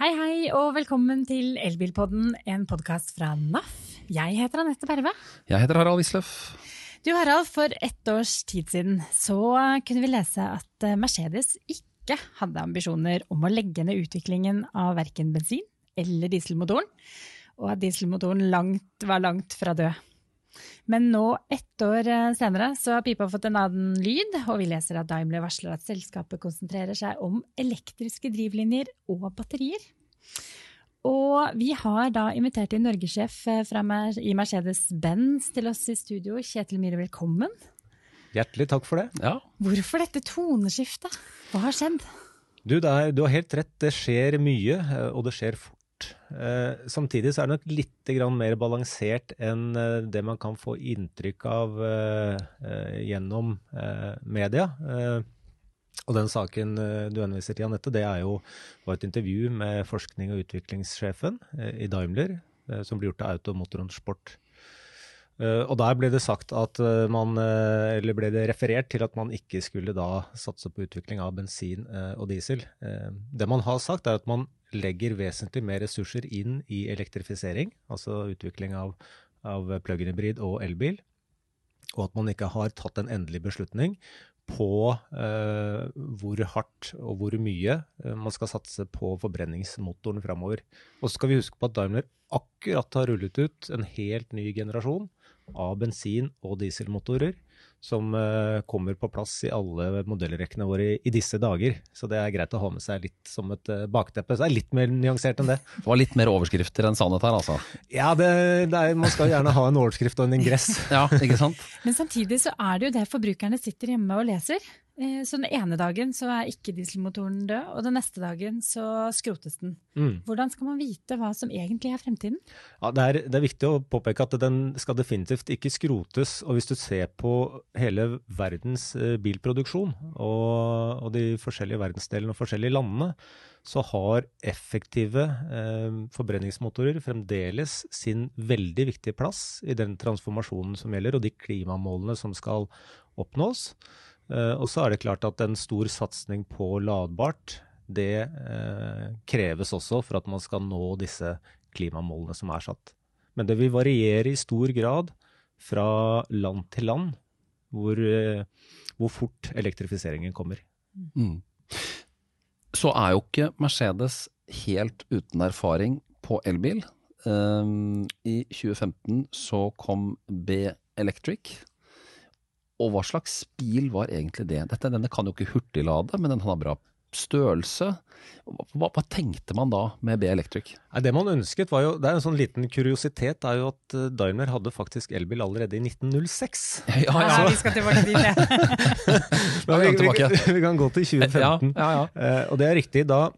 Hei, hei, og velkommen til Elbilpodden, en podkast fra NAF. Jeg heter Anette Berve. Jeg heter Harald Wisløff. Du Harald, for ett års tid siden så kunne vi lese at eh, Mercedes ikke hadde ambisjoner om å legge ned utviklingen av verken bensin- eller dieselmotoren, og at dieselmotoren langt var langt fra død. Men nå, ett år eh, senere, så har pipa fått en annen lyd, og vi leser at Daimler varsler at selskapet konsentrerer seg om elektriske drivlinjer og batterier. Og vi har da invitert inn norgessjef eh, Mer i Mercedes-Benz til oss i studio. Kjetil Myhre, velkommen. Hjertelig takk for det. Ja. Hvorfor dette toneskiftet? Hva har skjedd? Du, er, du har helt rett, det skjer mye, eh, og det skjer fort. Eh, samtidig så er det nok litt mer balansert enn eh, det man kan få inntrykk av eh, gjennom media. Og den saken du henviser til, Anette, det jo, var et intervju med forskning- og utviklingssjefen i Daimler, som ble gjort av Automotoren Sport. Og der ble det sagt at man, eller ble det referert til at man ikke skulle da satse på utvikling av bensin og diesel. Det man har sagt, er at man legger vesentlig mer ressurser inn i elektrifisering, altså utvikling av, av plug-in hybrid og elbil, og at man ikke har tatt en endelig beslutning på eh, hvor hardt og hvor mye eh, man skal satse på forbrenningsmotoren framover. Og så skal vi huske på at Daimler akkurat har rullet ut en helt ny generasjon av bensin- og dieselmotorer som uh, kommer på plass i alle modellrekkene våre i, i, disse dager. Så det er greit å ha med seg litt som et uh, bakteppe. Så det er litt mer nyansert enn det. Det var litt mer overskrifter enn sannhet her, altså? Ja, det, det er, man skal gjerne ha en overskrift og en ingress. ja, ikke sant? Men samtidig så er det jo det forbrukerne sitter hjemme og leser. Eh, så den ene dagen så er ikke dieselmotoren død, og den neste dagen så skrotes den. Mm. Hvordan skal man vite hva som egentlig er fremtiden? Ja, det, er, det, er, viktig å påpeke at den skal definitivt ikke skrotes. Og hvis du ser på hele verdens eh, bilproduksjon og, og de forskjellige verdensdelene og forskjellige landene, så har effektive eh, forbrenningsmotorer fremdeles sin veldig viktige plass i den transformasjonen som gjelder, og de klimamålene som skal oppnås. Eh, og så er det klart at en stor satsing på ladbart, det eh, kreves også for at man skal nå disse klimamålene som er satt. Men det vil variere i stor grad fra land til land hvor, eh, hvor fort elektrifiseringen kommer. Mm. Så er jo ikke Mercedes helt uten erfaring på elbil. Um, I 2015 så kom B Electric, og hva slags bil var egentlig det? Dette, denne kan jo ikke hurtiglade, men den har bra størrelse. Hva, hva, tenkte man da med B Electric? Det man ønsket var jo, det er en sånn liten kuriositet, er jo at eh, Daimler hadde faktisk elbil allerede i 1906. Ja, ja, ja. vi skal tilbake dit, ja. vi, vi, vi, kan gå til 2015. Ja, ja, uh, og det er riktig. da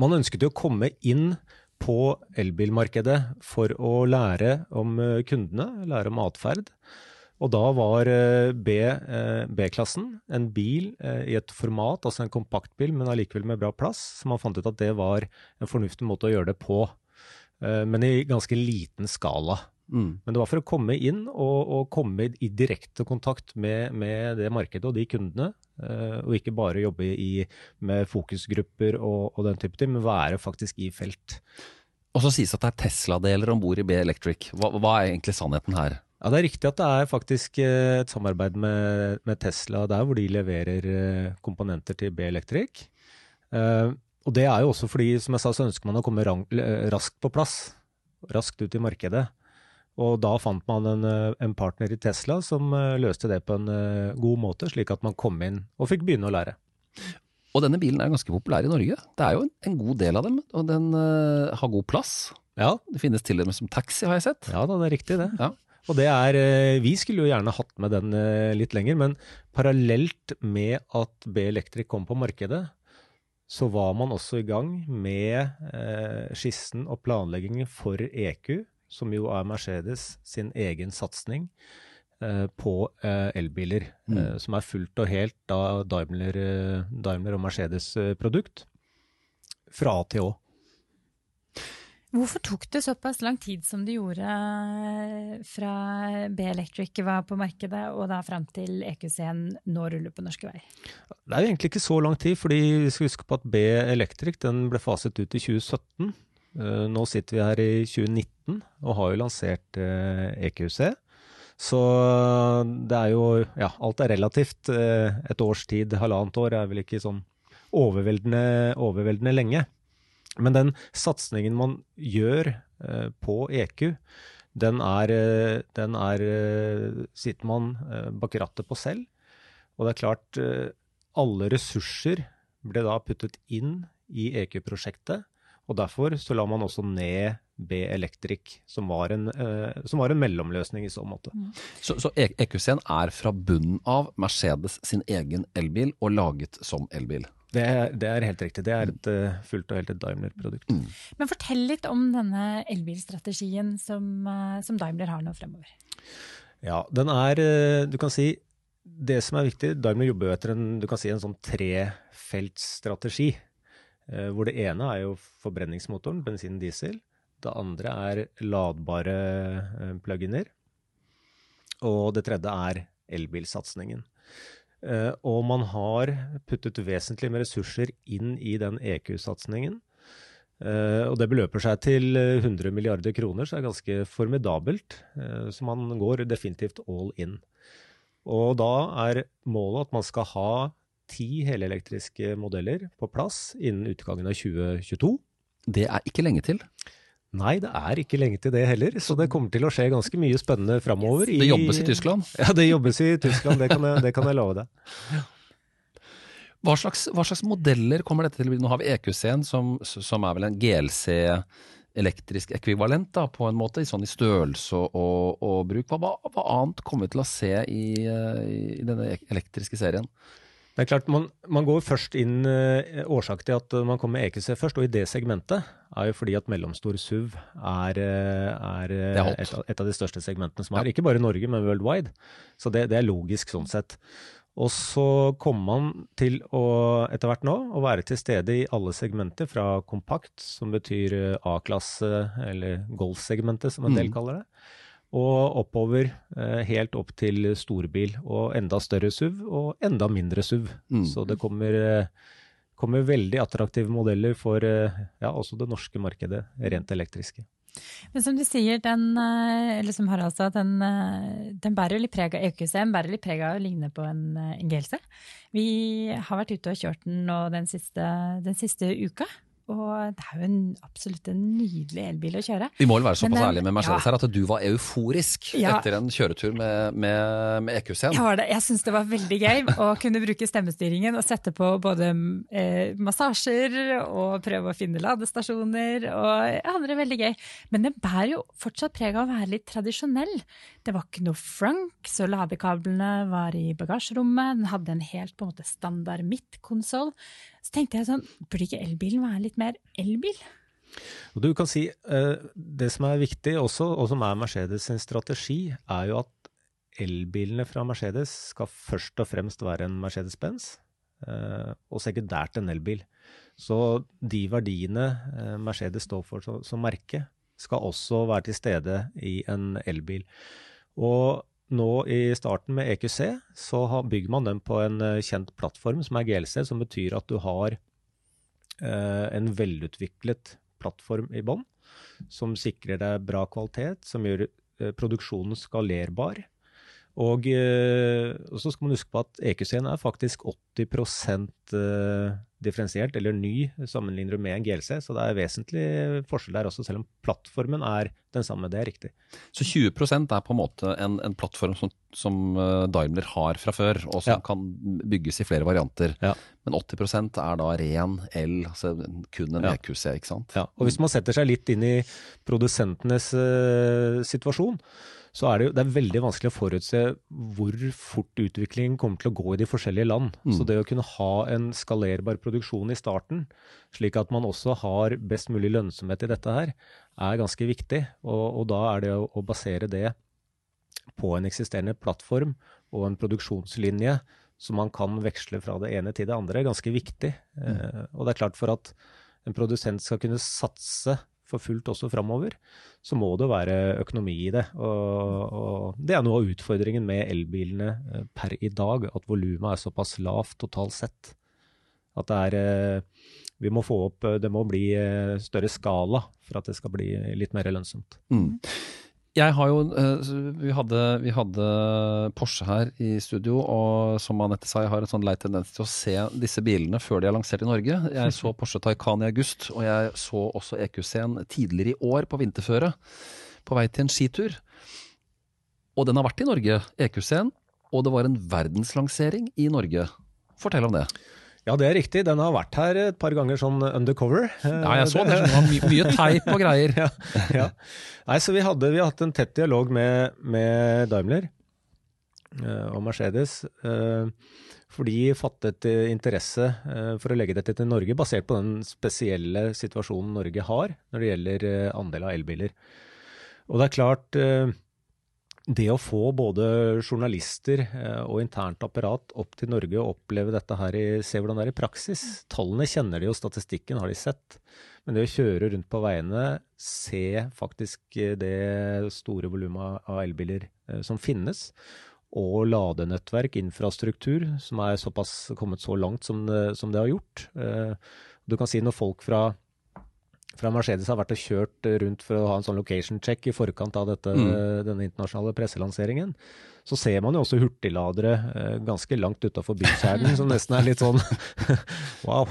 Man ønsket jo å komme inn på elbilmarkedet for å lære om eh, kundene, lære om atferd. Og da var eh, eh, B-klassen en bil eh, i et format, altså en kompaktbil, men allikevel med bra plass. Så man fant ut at det var en fornuftig måte å gjøre det på. Men i ganske liten skala. Mm. Men det var for å komme inn og, og komme i direkte kontakt med, med, det markedet og de kundene. Og ikke bare jobbe i, med fokusgrupper og, og, den type ting, men være faktisk i felt. Og så sies det at det er Tesla-deler om bord i B Electric. Hva, hva er egentlig sannheten her? Ja, Det er riktig at det er faktisk eh, et samarbeid med, med Tesla der, hvor de leverer eh, komponenter til B-Electric. Uh, og det er jo også fordi, som jeg sa, så ønsker man å komme rang, raskt på plass. Raskt ut i markedet. Og da fant man en, en partner i Tesla som løste det på en god måte, slik at man kom inn og fikk begynne å lære. Og denne bilen er ganske populær i Norge. Det er jo en, en god del av dem, og den uh, har god plass. Ja. Det finnes til og med som taxi, har jeg sett. Ja, da, det er riktig det. Ja. Og det er eh, Vi skulle jo gjerne hatt med den eh, litt lenger, men parallelt med at B Electric kom på markedet, så var man også i gang med eh, skissen og planleggingen for EQ, som jo er Mercedes sin egen satsing på elbiler. Mm. som er fullt og helt da Daimler, Daimler og Mercedes produkt fra A til Å. Hvorfor tok det såpass lang tid som det gjorde fra B-Electric var på markedet og da fram til EQC-en nå ruller på norske veier? Det er jo egentlig ikke så lang tid, fordi vi skal huske på at B-Electric ble faset ut i 2017. Eh, nå sitter vi her i 2019 og har jo lansert EQC. Eh, e så det er jo Ja, alt er relativt. Eh, et års tid, halvannet år, er vel ikke sånn overveldende, overveldende lenge. Men den satsingen man gjør eh, på EQ, den er, eh, den er eh, sitter man bak rattet på selv. Og det er klart, alle ressurser ble da puttet inn i EQ-prosjektet. Og derfor så la man også ned B Electric, som var en, som var en mellomløsning i så måte. Mm. Så, så EQC-en er fra bunnen av Mercedes sin egen elbil og laget som elbil? Det er, det er, helt riktig. Det er et uh, fullt og helt et Daimler-produkt. Mm. Men fortell litt om denne elbilstrategien som, uh, som, Daimler har nå fremover. Ja, den er uh, Du kan si det som er viktig, Daimler jobber jo etter en, du kan si, en sånn trefeltsstrategi. hvor det ene er jo forbrenningsmotoren, bensin, diesel. Det andre er ladbare plug-iner. Og det tredje er elbilsatsingen. Eh, og man har puttet vesentlig med ressurser inn i den EQ-satsingen. Uh, og det beløper seg til 100 milliarder kroner, så det er ganske formidabelt. Så man går definitivt all in. Og da er målet at man skal ha ti helelektriske modeller på plass innen utgangen av 2022. Det er ikke lenge til? Nei, det er ikke lenge til det heller. Så det kommer til å skje ganske mye spennende framover. Det jobbes i Tyskland? Ja, det jobbes i Tyskland. Det kan jeg, det kan jeg love deg. Hva slags, hva slags, modeller kommer dette til å bli? Nå har vi EQC-en, som, som, er vel en GLC elektrisk ekvivalent da, på en måte, sånn i størrelse og, og bruk. Hva, hva, annet kommer vi til å se i, i denne elektriske serien? Det er klart, Man, man går først inn eh, Årsak til at man kommer med EQC først, og i det segmentet, er jo fordi at mellomstor SUV er, eh, er, eh, er et, av, et, av de største segmentene som er. Ja. Ikke bare i Norge, men worldwide. Så det, det, er logisk sånn sett. Og så kommer man til å etter hvert nå å være til stede i alle segmenter, fra kompakt, som betyr A-klasse, eller golfsegmentet som en del mm. kaller det og oppover eh, helt opp til storbil. Og enda større SUV og enda mindre SUV. Mm. Så det kommer, eh, kommer, veldig attraktive modeller for eh, ja, også det norske markedet, rent elektriske. Men som du sier, den, eller som Harald sa, den, den bærer litt preg av EQC, den bærer litt preg av å ligne på en, en GLC. Vi har vært ute og kjørt den nå den siste, den siste uka. Og det er jo en, absolutt en nydelig elbil å kjøre. Vi må vel være såpass ærlige med Mercedes ja. her at du var euforisk ja. etter en kjøretur med, med, med EQC-en. Jeg, jeg syns det var veldig gøy å kunne bruke stemmestyringen og sette på både eh, massasjer og prøve å finne ladestasjoner. og Jeg hadde det veldig gøy. Men det bærer jo fortsatt preg av å være litt tradisjonell. Det var ikke noe frunk, så ladekablene var i bagasjerommet. Den hadde en helt på en måte standard midtkonsoll. Så tenkte jeg sånn, burde ikke elbilen være litt mer elbil? Du kan si, uh, Det som er viktig også, og som er Mercedes sin strategi, er jo at elbilene fra Mercedes skal først og fremst være en Mercedes-Benz, uh, og sekundært en elbil. Så de verdiene uh, Mercedes står for som merke, skal også være til stede i en elbil. Og nå i starten med EQC så bygger man den på en eh, kjent plattform som er GLC, som betyr at du har eh, en velutviklet plattform i bånn, som sikrer deg bra kvalitet, som gjør eh, produksjonen skalerbar. Og, og, så skal man huske på at EQC-en er faktisk 80 eh, differensiert, eller ny, sammenligner du med en GLC. Så det er vesentlig forskjell der også, selv om plattformen er den samme. Det er riktig. Så 20% er på en måte en, en plattform som, som, eh, Daimler har fra før, og som ja. kan bygges i flere varianter. Ja. Men 80% er da ren el, altså kun en ja. EQC, ikke sant? Ja, og Hvis man setter seg litt inn i produsentenes uh, situasjon, så er det jo det er veldig vanskelig å forutse hvor fort utviklingen kommer til å gå i de forskjellige land. Mm. Så det å kunne ha en skalerbar produksjon i starten, slik at man også har best mulig lønnsomhet i dette her, er ganske viktig. Og, og da er det å, å, basere det på en eksisterende plattform og en produksjonslinje som man kan veksle fra det ene til det andre, ganske viktig. Mm. Eh, og det er klart for at en produsent skal kunne satse for fullt også framover, så må det være økonomi i det. Og, og det er noe av utfordringen med elbilene eh, per i dag, at volumet er såpass lavt totalt sett. At det er eh, Vi må få opp Det må bli større skala for at det skal bli litt mer lønnsomt. Mm jeg har jo eh, vi hadde, vi hadde, Porsche her i studio, og som Anette sa, jeg har en sånn lei tendens til å se disse bilene før de er lansert i Norge. Jeg så Porsche Taycan i august, og jeg så også EQC-en tidligere i år på vinterføre. På vei til en skitur. Og den har vært i Norge, EQC-en, og det var en verdenslansering i Norge. Fortell om det. Ja, det er riktig. Den har vært her et par ganger sånn undercover. Ja, jeg så det. det var my mye teip og greier. ja, ja. Nei, så vi, hadde, vi har hatt en tett dialog med, med Daimler uh, og Mercedes. Uh, for de fattet interesse uh, for å legge dette til Norge, basert på den spesielle situasjonen Norge har når det gjelder andel av elbiler. Og det er klart det å få både journalister eh, og internt apparat opp til Norge og oppleve dette her, i, se hvordan det er i praksis Tallene kjenner de jo, statistikken har de sett. Men det å kjøre rundt på veiene, se faktisk eh, det store volumet av elbiler eh, som finnes, og ladenettverk, infrastruktur, som er såpass kommet så langt som det, som det har gjort. Du kan si når folk fra fra Mercedes har vært og kjørt rundt for å ha en sånn location check i forkant av dette, mm. denne internasjonale presselanseringen. Så ser man jo også hurtigladere eh, ganske langt utafor bykjernen, som nesten er litt sånn wow.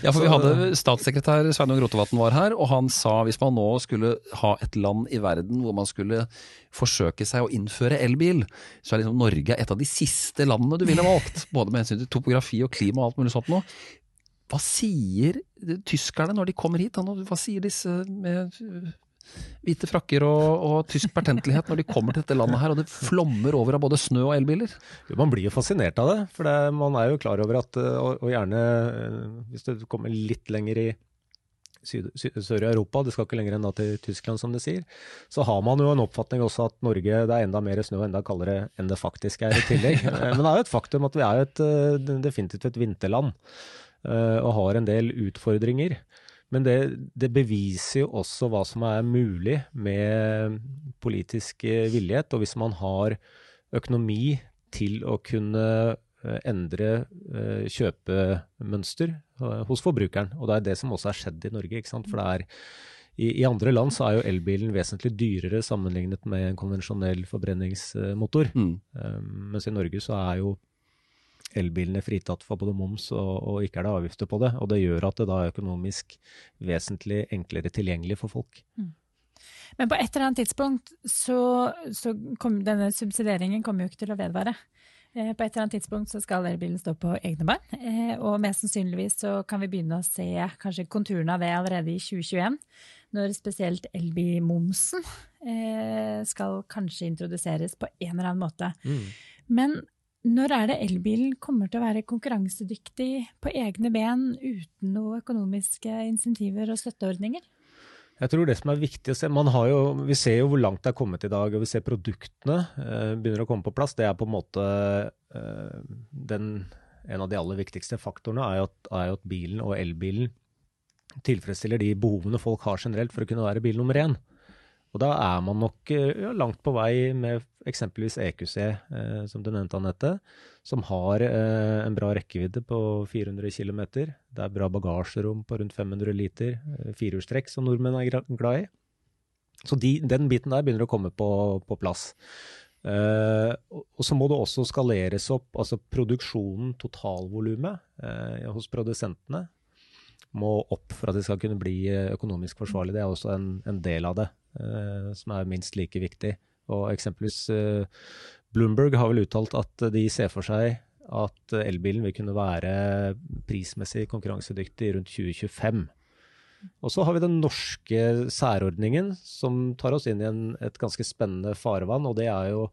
Ja, for vi hadde statssekretær Sveinung Rotevatn var her, og han sa hvis man nå skulle ha et land i verden hvor man skulle forsøke seg å innføre elbil, så er liksom Norge et av de siste landene du ville valgt. Både med hensyn til topografi og klima og alt mulig sånt noe. Hva sier tyskerne når de kommer hit? Hva sier disse med hvite frakker og, og tysk pertentlighet når de kommer til dette landet her, og det flommer over av både snø og elbiler? Jo, man blir jo fascinert av det. For det, man er jo klar over at, øh, og, og gjerne øh, hvis du kommer litt lenger i sør i Europa, det skal ikke lenger enn da til Tyskland, som det sier, så har man jo en oppfatning også at Norge det er enda mer snø og enda kaldere enn det faktisk er i tillegg. Men det er jo et faktum at vi er jo et, definitivt et vinterland. Eh, og har en del utfordringer. Men det, det, beviser jo også hva som er mulig med politisk villighet. Og hvis man har økonomi til å kunne eh, endre eh, kjøpemønster hos forbrukeren. Og det er det som også har skjedd i Norge. ikke sant? For det er i, I, andre land så er jo elbilen vesentlig dyrere sammenlignet med en konvensjonell forbrenningsmotor. Mm. Mens i Norge så er jo elbilene fritatt for både moms og, og, ikke er det avgifter på det. Og det gjør at det da er økonomisk vesentlig enklere tilgjengelig for folk. Mm. Men på et eller annet tidspunkt så, så kom denne subsidieringen kommer jo ikke til å vedvare. Eh, på et eller annet tidspunkt så skal elbilen stå på egne bein, eh, og mest sannsynligvis så kan vi begynne å se kanskje konturene av det allerede i 2021. Når spesielt elbilmomsen eh, skal kanskje introduseres på en eller annen måte. Mm. Men når er det elbilen kommer til å være konkurransedyktig på egne ben uten noen økonomiske insentiver og støtteordninger? Jeg tror det som er viktig å se, jo, Vi ser jo hvor langt det er kommet i dag, og vi ser produktene eh, begynner å komme på plass. Det er på en måte eh, den, En av de aller viktigste faktorene er jo, at, er jo at bilen og elbilen tilfredsstiller de behovene folk har generelt for å kunne være bil nummer én. Og da er man nok eh, ja, langt på vei med eksempelvis EQC, eh, som du nevnte, Anette, som har eh, en bra rekkevidde på 400 km. Det er bra bagasjerom på rundt 500 liter, eh, firehjulstrekk som nordmenn er glad i. Så de, den biten der begynner å komme på, på plass. Eh, og så må det også skaleres opp, altså produksjonen, totalvolumet, eh, hos produsentene må opp for at de skal kunne bli økonomisk forsvarlig. Det er også en, en del av det. Eh, som er minst like viktig. Og eksempelvis eh, Bloomberg har vel uttalt at de ser for seg at elbilen vil kunne være prismessig konkurransedyktig rundt 2025. Og så har vi den norske særordningen som tar oss inn i en, et ganske spennende farevann. Og det er jo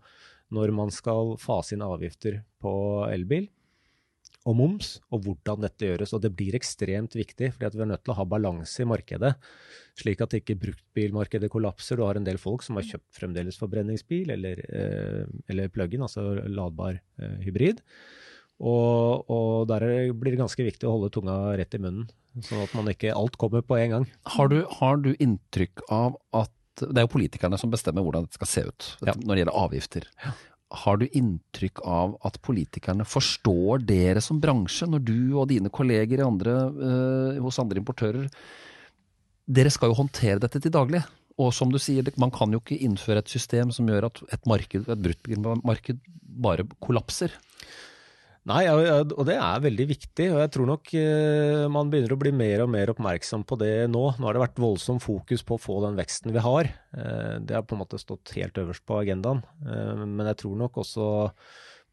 når man skal fase inn avgifter på elbil og moms, og hvordan dette gjøres. Og det blir ekstremt viktig, fordi vi er nødt til å ha balanse i markedet, slik at ikke bruktbilmarkedet kollapser. Du har en del folk som har kjøpt fremdeles forbrenningsbil eller, eh, eller plug-in, altså ladbar eh, hybrid. Og, og der blir det ganske viktig å holde tunga rett i munnen, sånn at man ikke alt kommer på en gang. Har du, har du inntrykk av at Det er jo politikerne som bestemmer hvordan det skal se ut Ja. når det gjelder avgifter. Har du inntrykk av at politikerne forstår dere som bransje, når du og dine kolleger andre, eh, hos andre importører Dere skal jo håndtere dette til daglig. Og som du sier, man kan jo ikke innføre et system som gjør at et marked, et bruttmarked bare kollapser. Nei, og det er veldig viktig. Og jeg tror nok eh, man begynner å bli mer og mer oppmerksom på det nå. Nå har det vært voldsom fokus på å få den veksten vi har. Eh, det har på en måte stått helt øverst på agendaen. Eh, men jeg tror nok også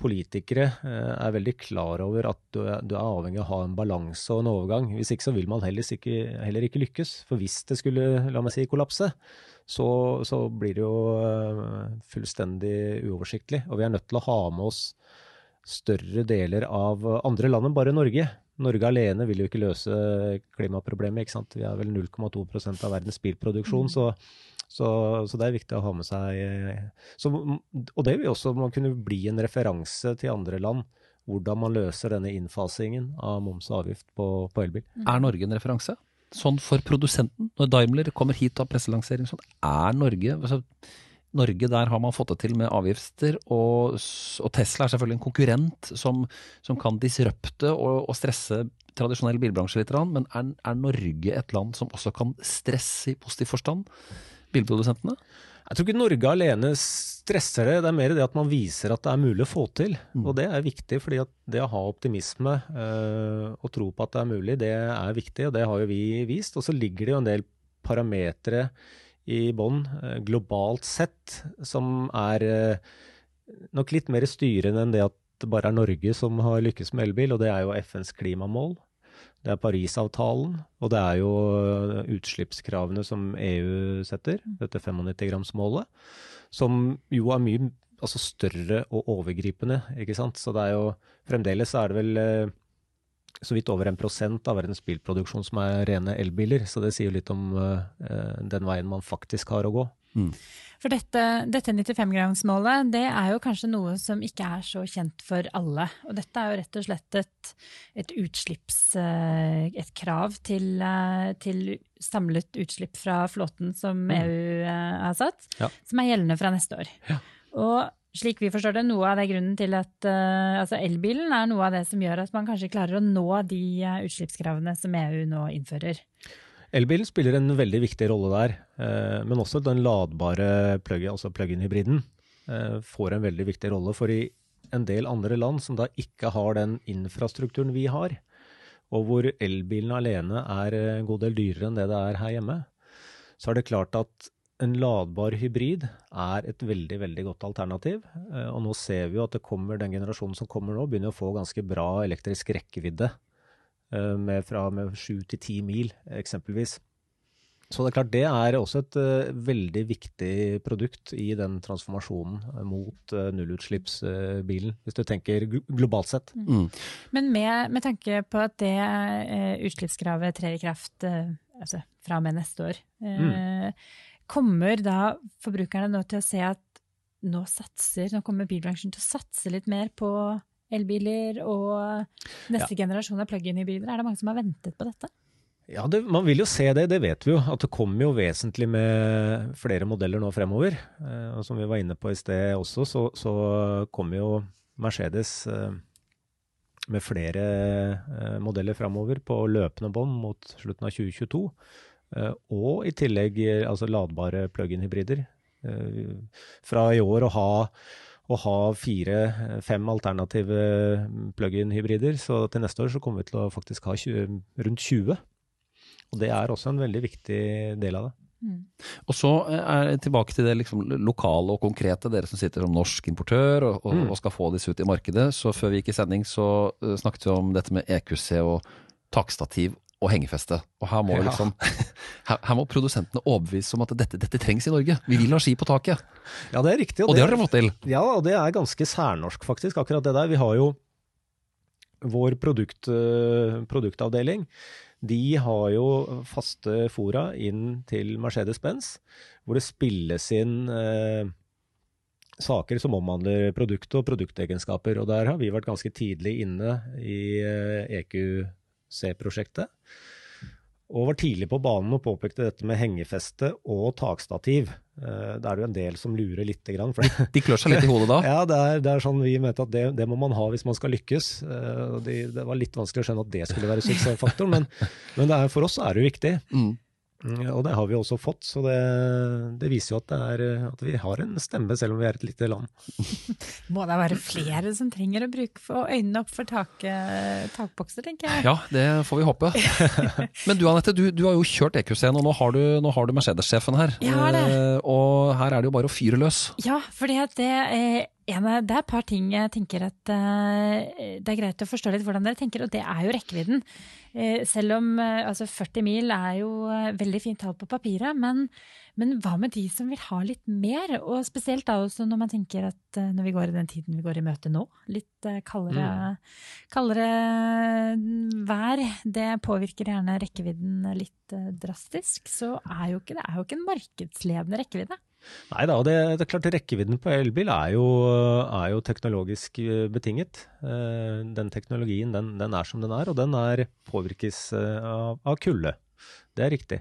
politikere er veldig klar over at du er, avhengig av å ha en balanse og en overgang. Hvis ikke så vil man heller ikke, heller ikke lykkes. For hvis det skulle, la meg si, kollapse, så, så blir det jo fullstendig uoversiktlig. Og vi er nødt til å ha med oss større deler av andre land enn bare Norge. Norge alene vil jo ikke løse klimaproblemet. ikke sant? Vi er vel 0,2% av verdens bilproduksjon, så, så, så det er viktig å ha med seg eh, så, Og det vil også man kunne bli en referanse til andre land, hvordan man løser denne innfasingen av moms og avgift på, på elbil. Er Norge en referanse? Sånn for produsenten, når Daimler kommer hit og har presselansering, sånn, er Norge altså, Norge, der har man fått det til med avgifter, og, og Tesla er selvfølgelig en konkurrent som, som kan disrupte og, og stresse tradisjonell bilbransje litt, men er, er Norge et land som også kan stresse i positiv forstand bilprodusentene? Jeg tror ikke Norge alene stresser det, det er mer det at man viser at det er mulig å få til. Og det er viktig, fordi at det å ha optimisme øh, og tro på at det er mulig, det er viktig, og det har jo vi vist. Og så ligger det jo en del parametere i bånn eh, globalt sett som er eh, nok litt mer styrende enn det at det bare er Norge som har lykkes med elbil, og det er jo FNs klimamål. Det er Parisavtalen, og det er jo eh, utslippskravene som EU setter, dette 95-gramsmålet, som jo er mye altså større og overgripende, ikke sant. Så det er jo Fremdeles er det vel så vidt over en prosent av verdens bilproduksjon som er rene elbiler, så det sier jo litt om uh, den veien man faktisk har å gå. For dette, dette 95-gramsmålet det er jo kanskje noe som ikke er så kjent for alle. Og dette er jo rett og slett et, et utslipps... eh, Et krav til, eh, til samlet utslipp fra flåten som EU eh, har satt, Ja. som er gjeldende fra neste år. Ja. Og slik vi forstår det, noe av det grunnen til at uh, altså elbilen er noe av det som gjør at man kanskje klarer å nå de uh, utslippskravene som EU nå innfører. Elbilen spiller en veldig viktig rolle der, uh, men også den ladbare plug altså plug-in-hybriden får en veldig viktig rolle. For i en del andre land som da ikke har den infrastrukturen vi har, og hvor elbilen alene er en god del dyrere enn det det er her hjemme, så er det klart at en ladbar hybrid er et veldig veldig godt alternativ. Eh, Og nå ser vi jo at det kommer, den generasjonen som kommer nå, begynner å få ganske bra elektrisk rekkevidde eh, med fra med sju til ti mil, eksempelvis. Så det er klart det er også et eh, veldig viktig produkt i den transformasjonen mot nullutslippsbilen, hvis du tenker globalt sett. Mm. Men med, med tanke på at det utslippskravet trer i kraft altså fra og med neste år, eh, kommer da forbrukerne nå til å se at nå satser, nå kommer bilbransjen til å satse litt mer på elbiler og neste generasjon av plug-in-hybrider? Er det mange som har ventet på dette? Ja, det, man vil jo se det, det vet vi jo. At det kommer jo vesentlig med flere modeller nå fremover. Eh, og som vi var inne på i sted også, så, så kommer jo Mercedes eh, med flere eh, modeller fremover på løpende bånd mot slutten av 2022. Eh, og i tillegg eh, altså ladbare plug-in-hybrider. Eh, fra i år å ha å ha fire-fem alternative plug-in-hybrider, så til neste år så kommer vi til å faktisk ha 20, rundt 20. Og det er også en veldig viktig del av det. Og så er tilbake til det liksom lokale og konkrete, dere som sitter som norsk importør og, og, Mm. og skal få disse ut i markedet. Så før vi gikk i sending så snakket vi om dette med EQC og takstativ og hengefeste. Og her må, Ja. liksom, her, her må produsentene overbevise om at dette, dette trengs i Norge. Vi vil ha ski på taket. Ja, det er riktig. Og det har dere fått til. Ja, og det er ganske særnorsk, faktisk, akkurat det der. Vi har jo vår produkt, eh, produktavdeling. De har jo faste fora inn til Mercedes-Benz, hvor det spilles inn eh, saker som omhandler produkt og produktegenskaper. Og der har vi vært ganske tidlig inne i EQC-prosjektet. Og var tidlig på banen og påpekte dette med hengefeste og takstativ. Er det jo en del som lurer lite grann. De klør seg litt i hodet da? ja, det er, det er, sånn vi mente at det, det, må man ha hvis man skal lykkes. De, det var litt vanskelig å skjønne at det skulle være suksessfaktoren, men, men er, for oss er det jo viktig. Mm. Og det har vi også fått, så det, det viser jo at, er, at, vi har en stemme, selv om vi er et lite land. Må det være flere som trenger å bruke for øynene opp for tak, takbokser, tenker jeg. Ja, det får vi håpe. Men du Anette, du, du har jo kjørt EQC, og nå har du, nå har du Mercedes-sjefen her. Ja, det. Eh, og her er det jo bare å fyre løs. Ja, for det, det er det er et par ting jeg tenker at uh, det er greit å forstå litt hvordan dere tenker, og det er jo rekkevidden. Uh, selv om uh, altså 40 mil er jo veldig fint tall på papiret, men, men, hva med de som vil ha litt mer? Og spesielt da også når man tenker at når vi går i den tiden vi går i møte nå, litt kaldere, mm. kaldere vær, det påvirker gjerne rekkevidden litt drastisk, så er jo ikke det er jo ikke en markedsledende rekkevidde. Nei da, det, det, er klart rekkevidden på elbil er jo, er jo teknologisk eh, betinget. Eh, den teknologien den, den, er som den er, og den er påvirkes eh, av, av kulde. Det er riktig.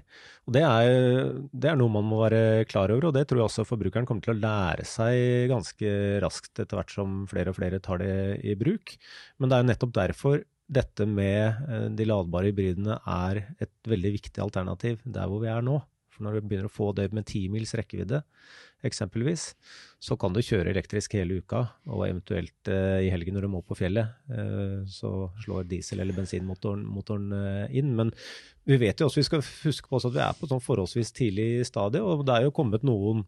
Og det er, det er, noe man må være klar over, og det tror jeg også forbrukeren kommer til å lære seg ganske raskt etter hvert som flere og flere tar det i bruk. Men det er nettopp derfor dette med de ladbare hybridene er et veldig viktig alternativ der hvor vi er nå. For når du begynner å få det med timils rekkevidde, eksempelvis, så kan du kjøre elektrisk hele uka, og eventuelt eh, i helgen når du må på fjellet, eh, så slår diesel- eller bensinmotoren eh, inn. Men vi vet jo også, vi skal huske på at vi er på sånn forholdsvis tidlig stadie, og det er jo kommet noen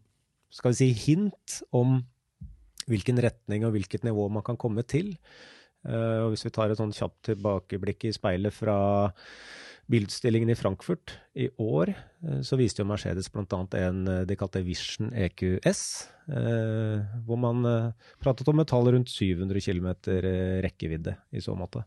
skal vi si, hint om hvilken retning og hvilket nivå man kan komme til. Uh, og hvis vi tar et sånn kjapt tilbakeblikk i speilet fra Bildstillingen i Frankfurt i år eh, så viste jo Mercedes bl.a. en eh, de kalte Vision EQS, eh, hvor man pratet om et tall rundt 700 km rekkevidde i så måte.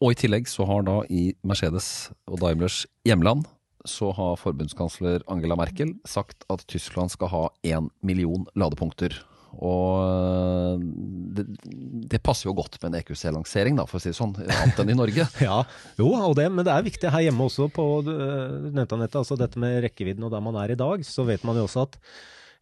Og i tillegg så har da i Mercedes og Daimlers hjemland så har forbundskansler Angela Merkel sagt at Tyskland skal ha én million ladepunkter. Og eh, det, det, passer jo godt med en EQC-lansering, for å si det sånn, annet enn i Norge. ja, jo, det, men det er viktig her hjemme også på nettanettet. Altså dette med rekkevidden og der man er i dag, så vet man jo også at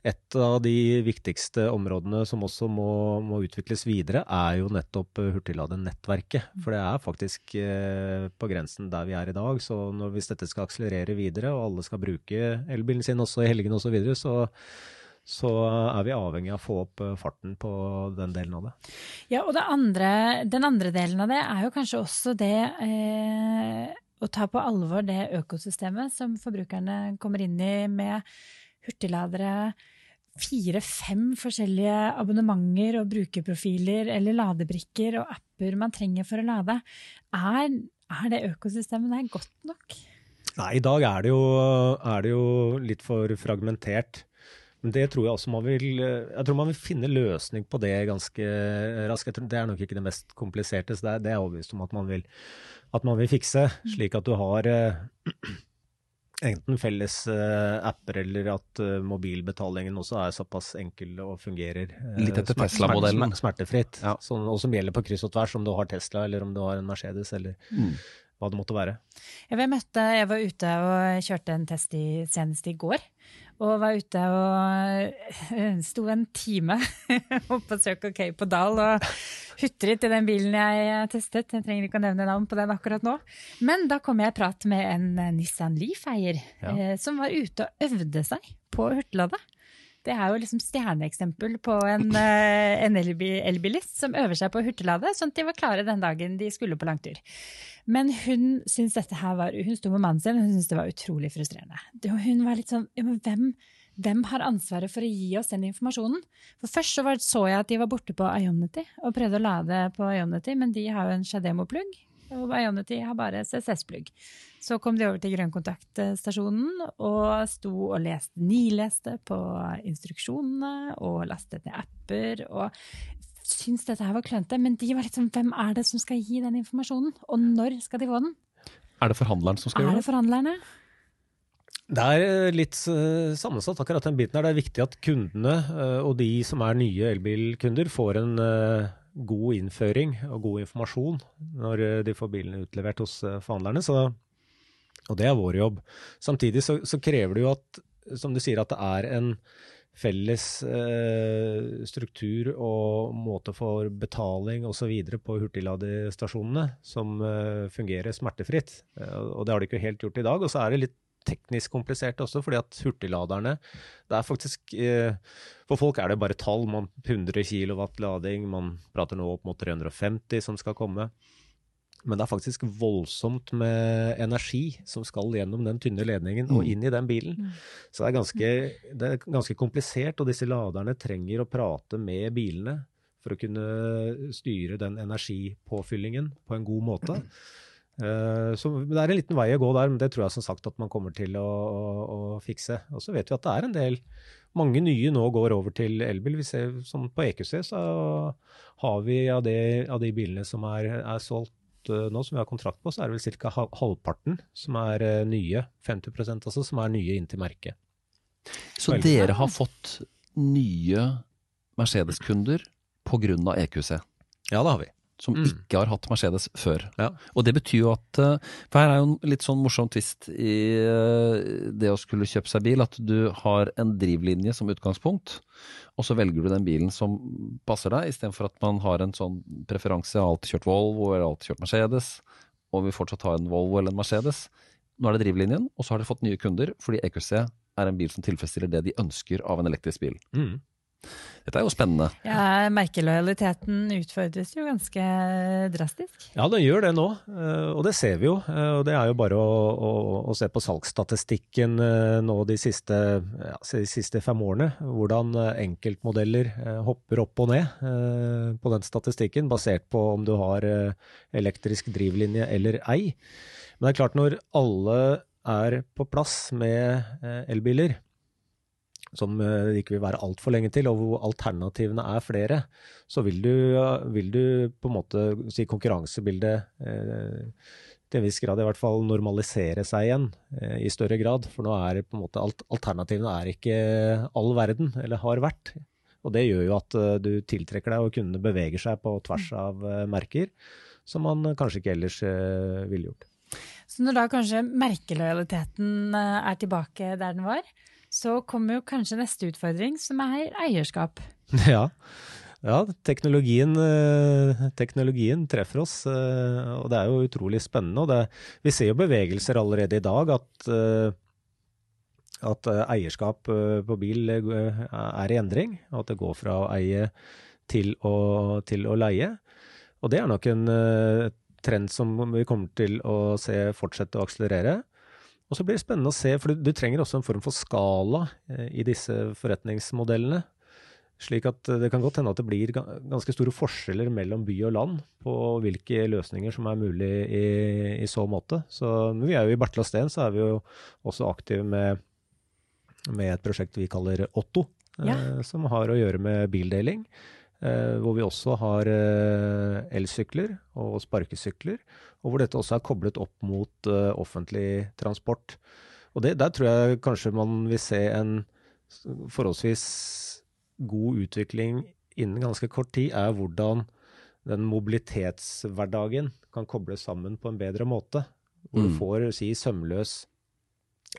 et av de viktigste områdene som også må, må utvikles videre, er jo nettopp hurtigladenettverket. For det er faktisk eh, på grensen der vi er i dag. Så når, hvis dette skal akselerere videre, og alle skal bruke elbilen sin også i helgene osv., så, videre, så så er vi avhengig av å få opp eh, farten på den delen av det. Ja, og andre, den andre delen av det er jo kanskje også det eh, å ta på alvor det økosystemet som forbrukerne kommer inn i med hurtigladere, fire-fem forskjellige abonnementer og brukerprofiler eller ladebrikker og apper man trenger for å lade. Er, er det økosystemet der godt nok? Nei, i dag er det jo, er det jo litt for fragmentert. Men det tror jeg også man vil Jeg tror man vil finne løsning på det ganske raskt. Det er nok ikke det mest kompliserte, så det er, det er overbevist om at man vil, at man vil fikse, slik at du har uh, enten felles uh, apper eller at uh, mobilbetalingen også er såpass enkel og fungerer Litt etter Tesla-modellen. smertefritt. Ja. Sånn, og som gjelder på kryss og tvers, om du har Tesla eller om du har en Mercedes eller mm. hva det måtte være. Jeg, møtte, jeg var ute og kjørte en test i, senest i går. Og var ute og eh, sto en time oppe på Circle K på Dal og hutret i den bilen jeg testet. Jeg trenger ikke å nevne navn på den akkurat nå. Men da kom jeg i prat med en eh, Nissan Leaf-eier ja. eh, som var ute og øvde seg på å hurtiglade. Det er jo liksom stjerneeksempel på en, eh, en elbilist som øver seg på hurtiglade, sånn at de var klare den dagen de skulle på langtur. Men hun syntes dette her var, hun sto med mannen sin og hun syntes det var utrolig frustrerende. Hun var litt sånn ja, men hvem, hvem har ansvaret for å gi oss den informasjonen? For Først så, var, så jeg at de var borte på Ionity og prøvde å lade på Ionity, men de har jo en Shademo-plugg. Og Ionity har bare CCS-plugg. Så kom de over til Grønn kontakt-stasjonen og sto og leste, nileste på instruksjonene og lastet ned apper. og syntes dette her var klønete, men de var litt sånn hvem er det som skal gi den informasjonen, og når skal de få den? Er det forhandleren som skal er gjøre det? Er det forhandlerne? Det er litt sammensatt, akkurat den biten her. Det er viktig at kundene og de som er nye elbilkunder, får en god innføring og god informasjon når de får bilene utlevert hos forhandlerne. Så, og det er vår jobb. Samtidig så, så krever det jo at, som du sier, at det er en felles eh, struktur og måte for betaling osv. på hurtigladestasjonene som eh, fungerer smertefritt. Eh, og det har de ikke helt gjort i dag. Og så er det litt teknisk komplisert også, fordi at hurtigladerne det er faktisk eh, For folk er det bare tall. Man 100 kW lading, man prater nå opp mot 350 som skal komme. Men det er faktisk voldsomt med energi som skal gjennom den tynne ledningen og mm. inn i den bilen. Mm. Så det er, ganske, det er ganske komplisert, og disse laderne trenger å prate med bilene for å kunne styre den energipåfyllingen på en god måte. Uh, så Det er en liten vei å gå der, men det tror jeg som sagt at man kommer til å, å, å fikse. Og så vet vi at det er en del Mange nye nå går over til elbil. Vi ser som På EQC så har vi av, det, av de bilene som er, er solgt Eh, nå som vi har kontrakt på, så er det vel ca. halvparten som er eh, nye. 50% altså, som er nye inntil merket. Så Veldig. dere har fått nye Mercedes-kunder pga. EQC? Ja, det har vi som mm. ikke har hatt Mercedes før. Ja. Og det betyr jo at eh, For her er jo en litt sånn morsom twist i eh, det å skulle kjøpe seg bil, at du har en drivlinje som utgangspunkt, og så velger du den bilen som passer deg, istedenfor at man har en sånn preferanse. Jeg har alltid kjørt Volvo eller alltid kjørt Mercedes, og vil fortsatt ha en Volvo eller en Mercedes. Nå er det drivlinjen, og så har de fått nye kunder fordi EQC er en bil som tilfredsstiller det de ønsker av en elektrisk bil. Mm. Dette er jo spennende. Ja, Merkelojaliteten utfordres jo ganske drastisk. Ja, den gjør det nå, eh, og det ser vi jo. Eh, og Det er jo bare å, å, å se på salgsstatistikken eh, nå de siste, ja, de siste, fem årene. Hvordan enkeltmodeller hopper opp og ned på den statistikken, basert på om du har elektrisk drivlinje eller ei. Men det er klart, når alle er på plass med elbiler, som eh, det ikke vil være altfor lenge til, og hvor alternativene er flere, så vil du, vil du på en måte si konkurransebildet eh, til en viss grad i hvert fall normalisere seg igjen eh, i større grad. For nå er det på en måte alt, alternativene er ikke all verden, eller har vært. Og det gjør jo at uh, du tiltrekker deg og kundene beveger seg på tvers av uh, merker, som man kanskje ikke ellers ville gjort. Så når da kanskje merkelojaliteten er tilbake der den var, så kommer jo kanskje neste utfordring, som er eierskap. Ja, ja teknologien, eh, teknologien, treffer oss, eh, og det er jo utrolig spennende. Det, vi ser jo bevegelser allerede i dag at, eh, at eierskap på bil er i endring. og At det går fra å eie til å, til å leie. Og det er nok en trend som vi kommer til å se fortsette å akselerere. Og så blir det spennende å se, for du, du trenger også en form for skala eh, i disse forretningsmodellene. Slik at eh, det kan godt hende at det blir ganske store forskjeller mellom by og land på hvilke løsninger som er mulig i, i så måte. Så vi er jo i Bertla Steen så er vi jo også aktive med, med et prosjekt vi kaller Otto, ja. eh, som har å gjøre med bildeling. Eh, hvor vi også har eh, elsykler og sparkesykler, og hvor dette også er koblet opp mot eh, offentlig transport. Og det, Der tror jeg kanskje man vil se en forholdsvis god utvikling innen ganske kort tid, er hvordan den mobilitetshverdagen kan kobles sammen på en bedre måte. Hvor mm. du får si, sømløs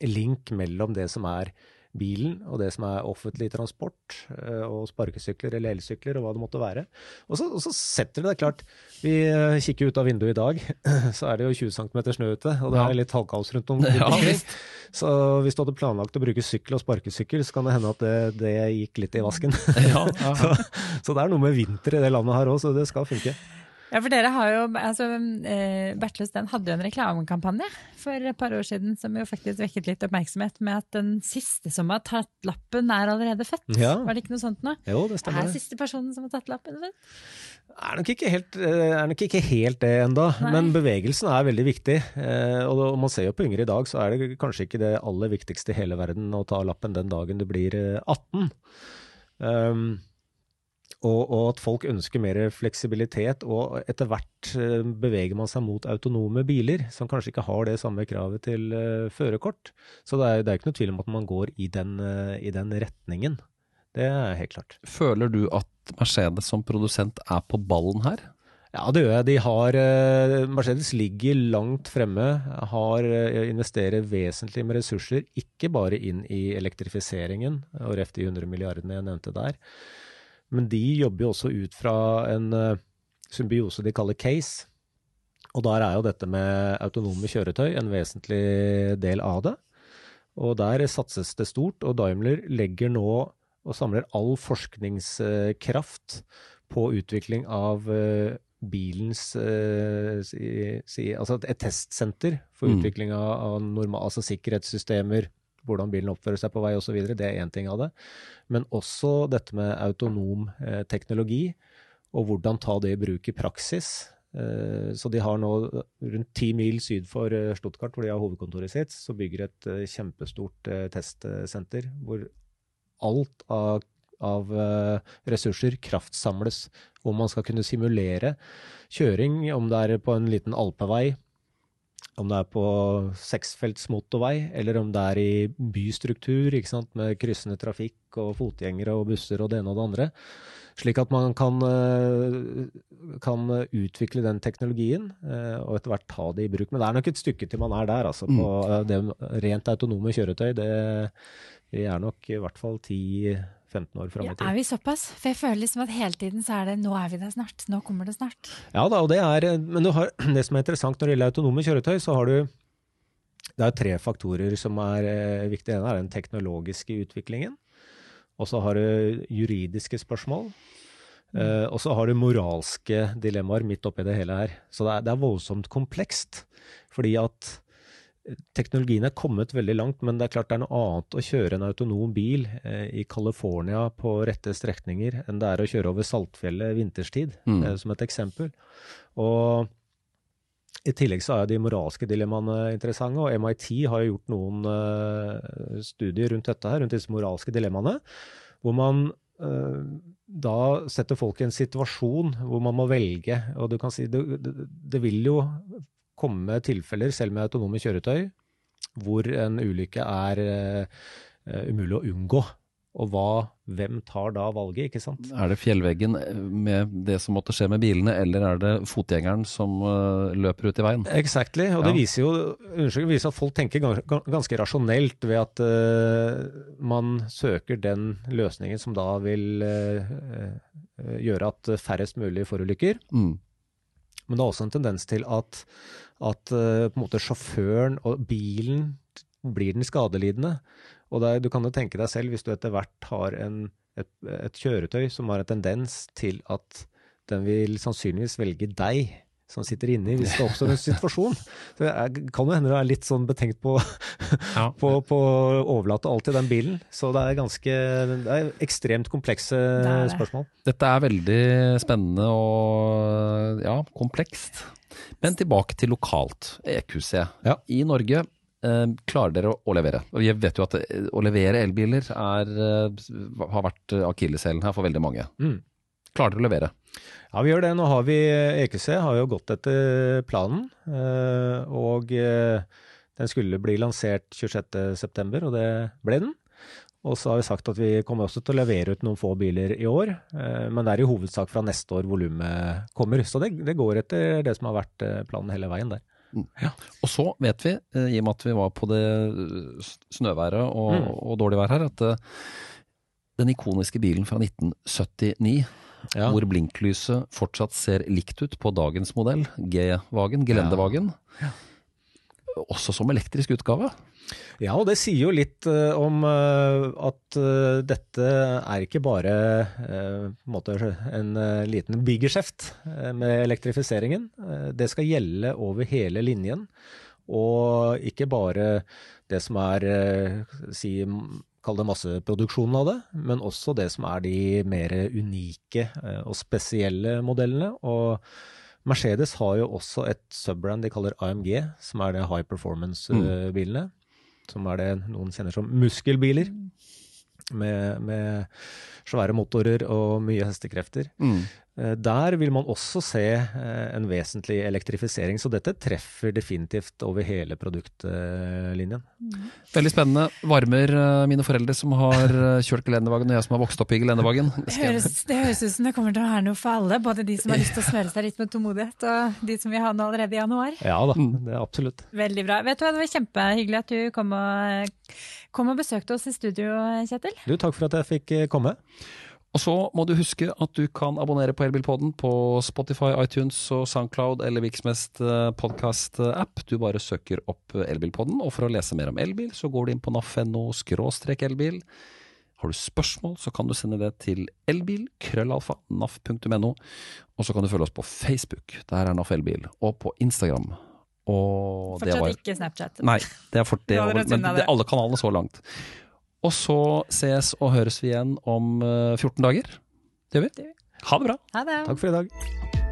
link mellom det som er bilen og det som er offentlig transport, eh, og sparkesykler eller elsykler og hva det måtte være. Og så, og så setter det deg klart Vi eh, kikker ut av vinduet i dag, så er det jo 20 cm snø ute, og det er litt halvkaos rundt om. Ja, så hvis du hadde planlagt å bruke sykkel og sparkesykkel, så kan det hende at det, det gikk litt i vasken. Ja, så, så, det er noe med vinter i det landet her òg, så det skal funke. Ja, for dere har jo, altså, Bertløs den hadde jo en reklamekampanje for et par år siden som jo faktisk vekket litt oppmerksomhet med at den siste som har tatt lappen, er allerede født. Ja. Var det ikke noe sånt nå? Jo, det stemmer. Er siste personen som har tatt lappen født? Er nok ikke helt, eh, er nok ikke helt det enda, men bevegelsen er veldig viktig. Og og man ser jo på yngre i dag, så er det kanskje ikke det aller viktigste i hele verden å ta lappen den dagen du blir 18. Eh, um, og, og, at folk ønsker mer fleksibilitet, og etter hvert uh, beveger man seg mot autonome biler, som kanskje ikke har det samme kravet til uh, førerkort. Så det er, det er ikke noe tvil om at man går i den, uh, i den, retningen. Det er helt klart. Føler du at Mercedes som produsent er på ballen her? Ja, det gjør jeg. De har, Mercedes ligger langt fremme, har investerer vesentlig med ressurser, ikke bare inn i elektrifiseringen og ref de 100 milliardene jeg nevnte der men de jobber jo også ut fra en uh, symbiose de kaller case. Og der er jo dette med autonome kjøretøy en vesentlig del av det. Og der satses det stort, og Daimler legger nå og samler all forskningskraft på utvikling av uh, bilens uh, si, si, Altså et testsenter for mm. utvikling av, av normal, altså sikkerhetssystemer, hvordan bilen oppfører seg på vei osv. Det er én ting av det. Men også dette med autonom eh, teknologi, og hvordan ta det i bruk i praksis. Eh, så de har nå rundt ti mil syd for eh, Stuttgart, hvor de har hovedkontoret sitt, så bygger et eh, kjempestort eh, testsenter hvor alt av, av eh, ressurser kraftsamles. Hvor man skal kunne simulere kjøring, om det er på en liten alpevei om det er på seksfelts motorvei, eller om det er i bystruktur med kryssende trafikk og fotgjengere og busser og det ene og det andre. Slik at man kan, eh, kan utvikle den teknologien eh, og etter hvert ta det i bruk. Men det er nok et stykke til man er der. altså på mm. eh, det Rent autonome kjøretøy, det, er nok i hvert fall 10 15 år fram i tid. Ja, er vi såpass? For jeg føler liksom at hele tiden så er det 'nå er vi der snart', 'nå kommer det snart'. Ja da, og det er eh, Men har, det som er interessant når det gjelder autonome kjøretøy, så har du Det er tre faktorer som er eh, viktige. Den er den teknologiske utviklingen. Og så har du juridiske spørsmål. Mm. Og så har du moralske dilemmaer midt oppi det hele her. Så det er, det er voldsomt komplekst. Fordi at Teknologien er kommet veldig langt, men det er klart det er noe annet å kjøre en autonom bil eh, i California på rette strekninger enn det er å kjøre over Saltfjellet vinterstid, mm. eh, som et eksempel. Og i tillegg så er de moralske dilemmaene interessante, og MIT har jo gjort noen uh, studier rundt dette her, rundt disse moralske dilemmaene, hvor man uh, da setter folk i en situasjon hvor man må velge. Og du kan si det, det, det vil jo komme tilfeller, selv med autonome kjøretøy, hvor en ulykke er uh, umulig å unngå. Og hva, hvem tar da valget, ikke sant? Er det fjellveggen med det som måtte skje med bilene, eller er det fotgjengeren som uh, løper ut i veien? Exactly, og ja. det viser jo unnskyld, viser at folk tenker ganske, rasjonelt ved at uh, man søker den løsningen som da vil gjøre at færrest mulig forulykker. Mm. Men det er også en tendens til at at uh, på en måte sjåføren og bilen blir den skadelidende. Og er, du kan jo tenke deg selv, hvis du etter hvert har en, et, et, kjøretøy som har en tendens til at den vil sannsynligvis velge deg som sitter inni hvis det oppstår en situasjon. Så jeg kan jo hende du er litt sånn betenkt på, ja. på, på, å overlate alt til den bilen. Så det er ganske det er ekstremt komplekse det er det. spørsmål. Dette er veldig spennende og ja, komplekst. Men tilbake til lokalt EQC. Ja. I Norge eh, klarer dere å, å, levere. Og vi vet jo at eh, å levere elbiler er, eh, har vært akilleshælen her for veldig mange. Mm. Klarer dere å levere? Ja, vi gjør det. Nå har vi EQC har jo gått etter planen. Og den skulle bli lansert 26.9, og det ble den. Og så har vi sagt at vi kommer også til å levere ut noen få biler i år, eh, men det er i hovedsak fra neste år volumet kommer. Så det, det, går etter det som har vært eh, planen hele veien der. Mm. Ja. Og så vet vi, eh, i og med at vi var på det snøværet og, mm. og dårlig vær her, at den ikoniske bilen fra 1979 ja. hvor blinklyset fortsatt ser likt ut på dagens modell, G-vagen, gelendevagen. Ja. Ja. Også som elektrisk utgave. Ja, og det sier jo litt uh, om uh, at uh, dette er ikke bare en, en liten bygeskjeft med elektrifiseringen. det skal gjelde over hele linjen, og ikke bare det som er si, Kall det masseproduksjonen av det, men også det som er de mer unike og spesielle modellene. og Mercedes har jo også et subbrand de kaller AMG, som er det high performance-bilene. Mm som er det noen kjenner som muskelbiler. med, med svære motorer og mye hestekrefter. Mm. Eh, Der vil man også se eh, en vesentlig elektrifisering, så dette treffer definitivt over hele produktlinjen. Veldig spennende. Varmer eh, mine foreldre som har kjørt gelendervagen, og jeg som har vokst opp i gelendervagen. Det høres, det høres ut som det kommer til å være noe for alle. Både de som har lyst til å smøre seg litt med tålmodighet, og de som vil ha noe allerede i januar. Ja da, Mm. det er absolutt. Veldig bra. Vet du hva, Det var kjempehyggelig at du kom og, kom og besøkte oss i studio, Kjetil. Du, takk for at jeg fikk komme. Og så må du huske at du kan abonnere på Elbilpodden på Spotify, iTunes og Soundcloud eller Viksmest podkast-app. Du bare søker opp Elbilpodden, og for å lese mer om elbil, så går du inn på naf.no skråstrek elbil. Har du spørsmål, så kan du sende det til elbil, krøllalfa, naf.no. Og så kan du følge oss på Facebook, der er NAF Elbil, og på Instagram. Og det Fortsatt var ikke Snapchat. Nei, det er for, det, var- men det alle kanalene så langt. Og så ses og høres vi igjen om eh, 14 dager. Det gjør vi. Det gjør Ha det bra. Ha det. Takk for i dag.